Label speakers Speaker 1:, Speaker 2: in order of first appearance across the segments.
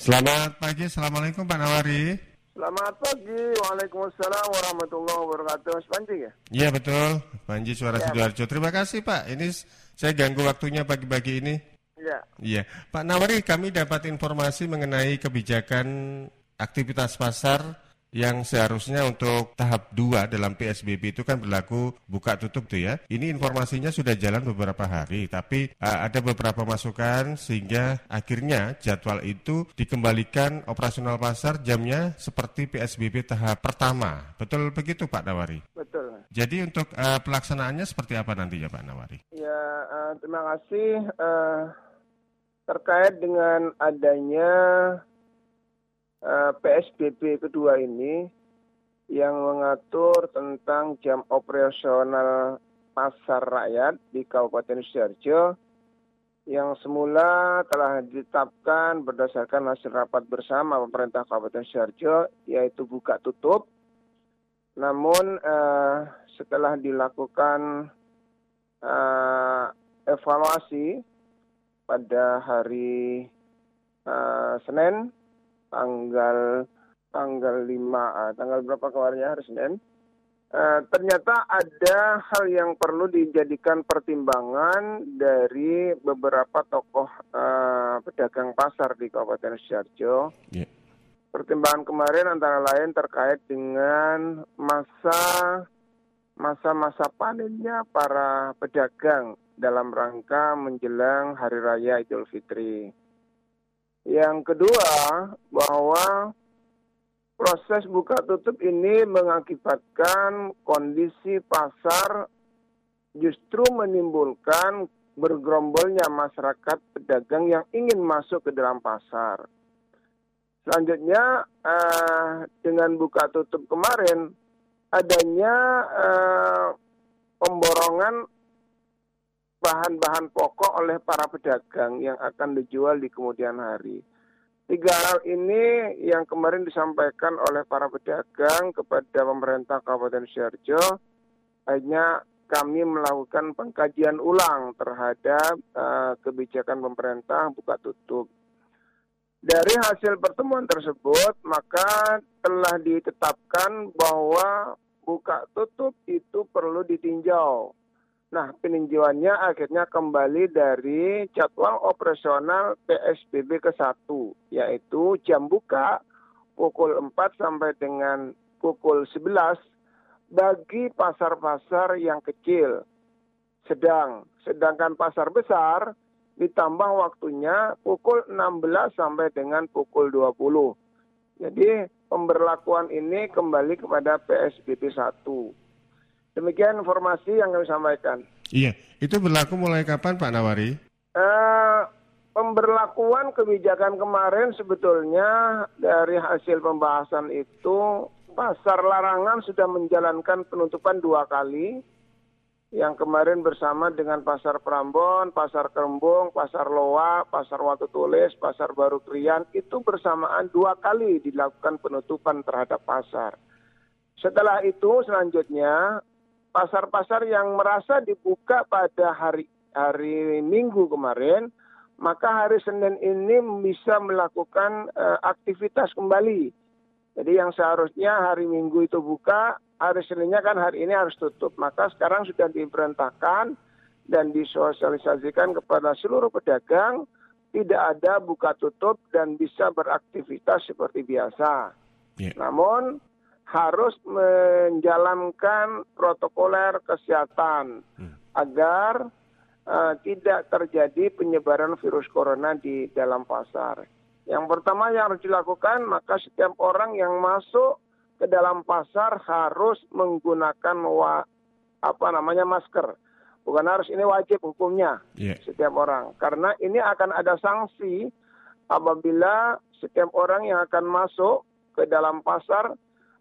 Speaker 1: Selamat pagi, Assalamualaikum Pak Nawari.
Speaker 2: Selamat pagi, Waalaikumsalam warahmatullahi wabarakatuh. Mas Panji ya?
Speaker 1: Iya betul, Panji Suara ya, Sidoarjo. Terima kasih Pak, ini saya ganggu waktunya pagi-pagi ini.
Speaker 2: Iya.
Speaker 1: Iya, Pak Nawari kami dapat informasi mengenai kebijakan aktivitas pasar yang seharusnya untuk tahap 2 dalam PSBB itu kan berlaku buka tutup tuh ya. Ini informasinya sudah jalan beberapa hari, tapi uh, ada beberapa masukan sehingga akhirnya jadwal itu dikembalikan operasional pasar jamnya seperti PSBB tahap pertama. Betul begitu Pak Nawari?
Speaker 2: Betul.
Speaker 1: Jadi untuk uh, pelaksanaannya seperti apa nanti ya Pak Nawari?
Speaker 2: Ya, uh, terima kasih. Uh, terkait dengan adanya Eh, PSBB kedua ini yang mengatur tentang jam operasional pasar rakyat di Kabupaten Sidoarjo yang semula telah ditetapkan berdasarkan hasil rapat bersama pemerintah Kabupaten Sidoarjo yaitu buka tutup. Namun eh, setelah dilakukan eh, evaluasi pada hari eh, Senin tanggal tanggal 5 uh, tanggal berapa kemarinnya hari Senin uh, ternyata ada hal yang perlu dijadikan pertimbangan dari beberapa tokoh uh, pedagang pasar di Kabupaten Sidoarjo. Yeah. Pertimbangan kemarin antara lain terkait dengan masa masa-masa panennya para pedagang dalam rangka menjelang Hari Raya Idul Fitri. Yang kedua, bahwa proses buka tutup ini mengakibatkan kondisi pasar justru menimbulkan bergerombolnya masyarakat pedagang yang ingin masuk ke dalam pasar. Selanjutnya, eh, dengan buka tutup kemarin, adanya eh, pemborongan bahan-bahan pokok oleh para pedagang yang akan dijual di kemudian hari. Tiga hal ini yang kemarin disampaikan oleh para pedagang kepada pemerintah Kabupaten Sidoarjo, hanya kami melakukan pengkajian ulang terhadap uh, kebijakan pemerintah buka tutup. Dari hasil pertemuan tersebut, maka telah ditetapkan bahwa buka tutup itu perlu ditinjau Nah, peninjauannya akhirnya kembali dari jadwal operasional PSBB ke-1, yaitu jam buka pukul 4 sampai dengan pukul 11 bagi pasar-pasar yang kecil, sedang. Sedangkan pasar besar ditambah waktunya pukul 16 sampai dengan pukul 20. Jadi pemberlakuan ini kembali kepada PSBB 1. Demikian informasi yang kami sampaikan.
Speaker 1: Iya, itu berlaku mulai kapan Pak Nawari?
Speaker 2: Uh, pemberlakuan kebijakan kemarin sebetulnya dari hasil pembahasan itu pasar larangan sudah menjalankan penutupan dua kali. Yang kemarin bersama dengan Pasar Prambon, Pasar Kerembung, Pasar Loa, Pasar Watu Tulis, Pasar Baru Krian itu bersamaan dua kali dilakukan penutupan terhadap pasar. Setelah itu selanjutnya pasar-pasar yang merasa dibuka pada hari hari Minggu kemarin, maka hari Senin ini bisa melakukan uh, aktivitas kembali. Jadi yang seharusnya hari Minggu itu buka, hari Seninnya kan hari ini harus tutup. Maka sekarang sudah diperintahkan dan disosialisasikan kepada seluruh pedagang tidak ada buka tutup dan bisa beraktivitas seperti biasa. Yeah. Namun harus menjalankan protokoler kesehatan hmm. agar uh, tidak terjadi penyebaran virus corona di dalam pasar. Yang pertama yang harus dilakukan maka setiap orang yang masuk ke dalam pasar harus menggunakan wa, apa namanya masker. Bukan harus ini wajib hukumnya yeah. setiap orang karena ini akan ada sanksi apabila setiap orang yang akan masuk ke dalam pasar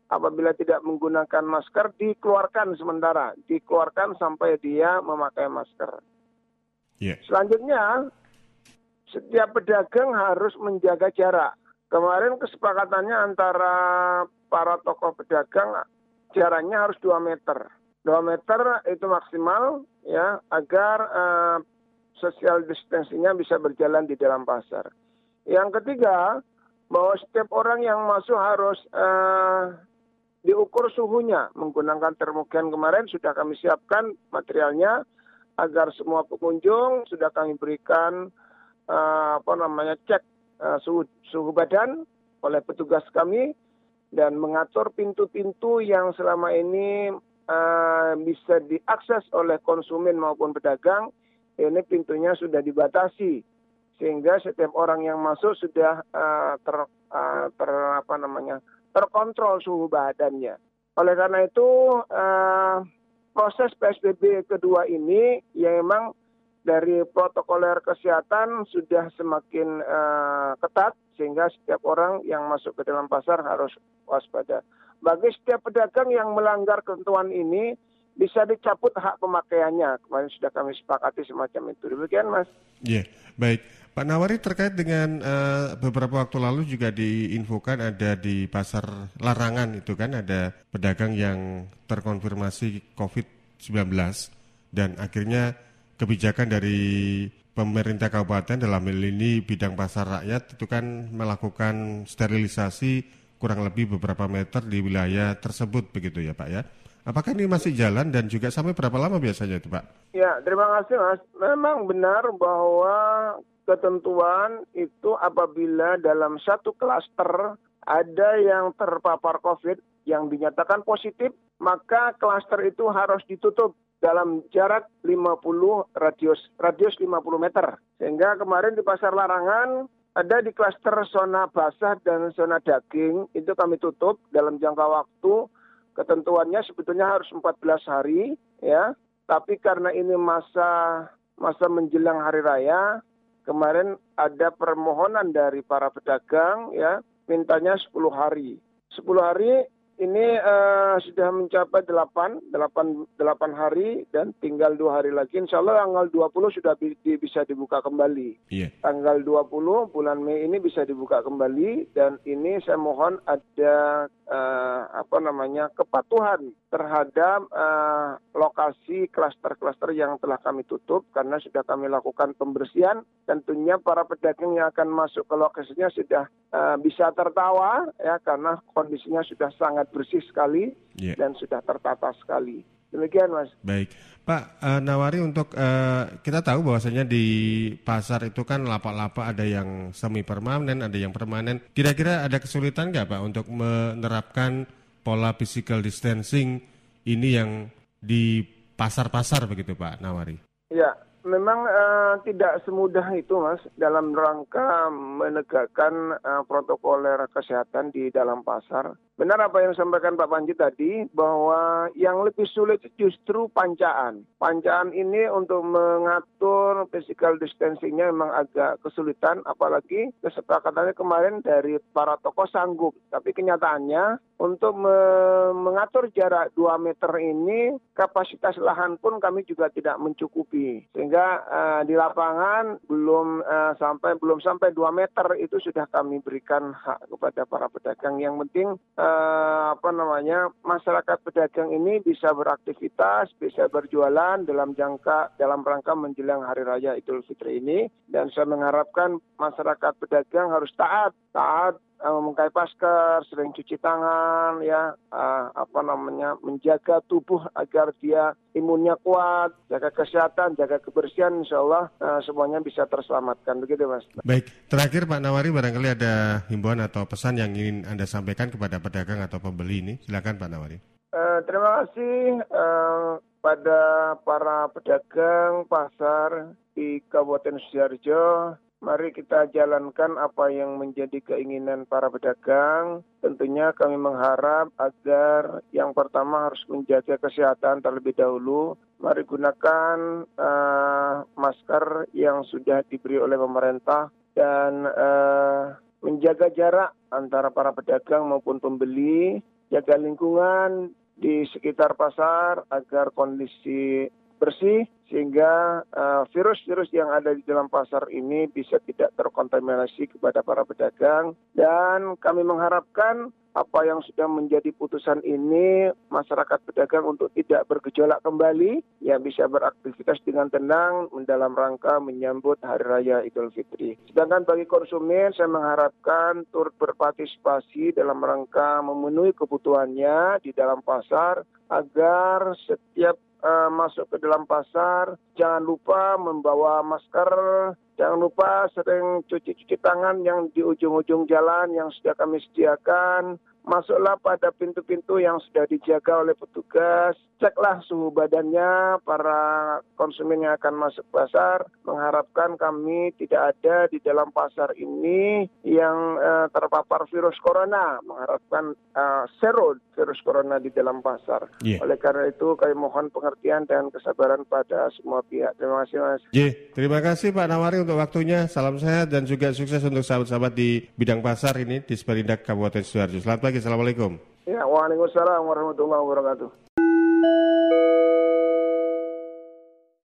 Speaker 2: apabila tidak menggunakan masker dikeluarkan sementara, dikeluarkan sampai dia memakai masker. Yeah. Selanjutnya, setiap pedagang harus menjaga jarak. Kemarin kesepakatannya antara para tokoh pedagang jaraknya harus 2 meter. 2 meter itu maksimal ya agar uh, social distancingnya bisa berjalan di dalam pasar. Yang ketiga, bahwa setiap orang yang masuk harus uh, diukur suhunya. Menggunakan termogan kemarin sudah kami siapkan materialnya agar semua pengunjung sudah kami berikan uh, apa namanya cek uh, suhu suhu badan oleh petugas kami dan mengatur pintu-pintu yang selama ini uh, bisa diakses oleh konsumen maupun pedagang. Ini pintunya sudah dibatasi sehingga setiap orang yang masuk sudah uh, ter, uh, ter apa namanya terkontrol suhu badannya. Oleh karena itu uh, proses PSBB kedua ini yang memang dari protokoler kesehatan sudah semakin uh, ketat sehingga setiap orang yang masuk ke dalam pasar harus waspada. Bagi setiap pedagang yang melanggar ketentuan ini bisa dicabut hak pemakaiannya. Kemarin sudah kami sepakati semacam itu. Demikian, Mas.
Speaker 1: Iya, yeah, baik. Pak Nawari terkait dengan uh, beberapa waktu lalu juga diinfokan ada di pasar larangan itu kan ada pedagang yang terkonfirmasi COVID-19 dan akhirnya kebijakan dari pemerintah kabupaten dalam hal ini bidang pasar rakyat itu kan melakukan sterilisasi kurang lebih beberapa meter di wilayah tersebut begitu ya Pak ya. Apakah ini masih jalan dan juga sampai berapa lama biasanya itu Pak?
Speaker 2: Ya, terima kasih Mas. Memang benar bahwa ketentuan itu apabila dalam satu klaster ada yang terpapar COVID yang dinyatakan positif, maka klaster itu harus ditutup dalam jarak 50 radius radius 50 meter. Sehingga kemarin di pasar larangan ada di klaster zona basah dan zona daging itu kami tutup dalam jangka waktu ketentuannya sebetulnya harus 14 hari ya. Tapi karena ini masa masa menjelang hari raya, kemarin ada permohonan dari para pedagang ya mintanya 10 hari. 10 hari ini uh, sudah mencapai 8, 8, 8 hari dan tinggal dua hari lagi. Insya Allah tanggal 20 sudah bi bisa dibuka kembali. Yeah. Tanggal 20 bulan Mei ini bisa dibuka kembali dan ini saya mohon ada uh, apa namanya kepatuhan terhadap uh, lokasi klaster-klaster yang telah kami tutup karena sudah kami lakukan pembersihan. Tentunya para pedagang yang akan masuk ke lokasinya sudah uh, bisa tertawa ya karena kondisinya sudah sangat bersih sekali yeah. dan sudah tertata sekali. Demikian, Mas.
Speaker 1: Baik, Pak uh, Nawari untuk uh, kita tahu bahwasanya di pasar itu kan lapak-lapak ada yang semi permanen, ada yang permanen. Kira-kira ada kesulitan nggak, Pak, untuk menerapkan pola physical distancing ini yang di pasar-pasar begitu, Pak Nawari?
Speaker 2: Ya, memang uh, tidak semudah itu mas dalam rangka menegakkan uh, protokoler kesehatan di dalam pasar. Benar apa yang disampaikan Pak Panji tadi bahwa yang lebih sulit justru pancaan. Pancaan ini untuk mengatur physical distancingnya memang agak kesulitan apalagi kesepakatannya kemarin dari para tokoh sanggup. Tapi kenyataannya untuk me mengatur jarak 2 meter ini kapasitas lahan pun kami juga tidak mencukupi. Sehingga uh, di lapangan belum uh, sampai belum sampai 2 meter itu sudah kami berikan hak kepada para pedagang. Yang penting uh, apa namanya masyarakat pedagang ini bisa beraktivitas, bisa berjualan dalam jangka dalam rangka menjelang hari raya Idul Fitri ini. Dan saya mengharapkan masyarakat pedagang harus taat, taat memakai masker, sering cuci tangan, ya uh, apa namanya menjaga tubuh agar dia imunnya kuat, jaga kesehatan, jaga kebersihan, insya Allah uh, semuanya bisa terselamatkan. Begitu mas.
Speaker 1: Baik, terakhir Pak Nawari barangkali ada himbauan atau pesan yang ingin anda sampaikan kepada pedagang atau pembeli ini, silakan Pak Nawari.
Speaker 2: Uh, terima kasih uh, pada para pedagang pasar di Kabupaten Sidoarjo Mari kita jalankan apa yang menjadi keinginan para pedagang. Tentunya kami mengharap agar yang pertama harus menjaga kesehatan terlebih dahulu. Mari gunakan uh, masker yang sudah diberi oleh pemerintah dan uh, menjaga jarak antara para pedagang maupun pembeli. Jaga lingkungan di sekitar pasar agar kondisi bersih sehingga eh, virus-virus uh, yang ada di dalam pasar ini bisa tidak terkontaminasi kepada para pedagang dan kami mengharapkan apa yang sudah menjadi putusan ini masyarakat pedagang untuk tidak bergejolak kembali yang bisa beraktivitas dengan tenang dalam rangka menyambut Hari Raya Idul Fitri. Sedangkan bagi konsumen saya mengharapkan turut berpartisipasi dalam rangka memenuhi kebutuhannya di dalam pasar agar setiap uh, masuk ke dalam pasar jangan lupa membawa masker. Jangan lupa sering cuci-cuci tangan yang di ujung-ujung jalan yang sudah kami sediakan. Masuklah pada pintu-pintu yang sudah dijaga oleh petugas, ceklah suhu badannya. Para konsumen yang akan masuk pasar, mengharapkan kami tidak ada di dalam pasar ini yang uh, terpapar virus corona, mengharapkan uh, zero virus corona di dalam pasar. Yeah. Oleh karena itu kami mohon pengertian dan kesabaran pada semua pihak. Terima kasih Mas.
Speaker 1: Yeah. Terima kasih Pak Nawari untuk waktunya. Salam sehat dan juga sukses untuk sahabat-sahabat di bidang pasar ini di Sperindak Kabupaten Sidoarjo. Selamat pagi. Assalamualaikum.
Speaker 2: Ya, Waalaikumsalam warahmatullahi wabarakatuh.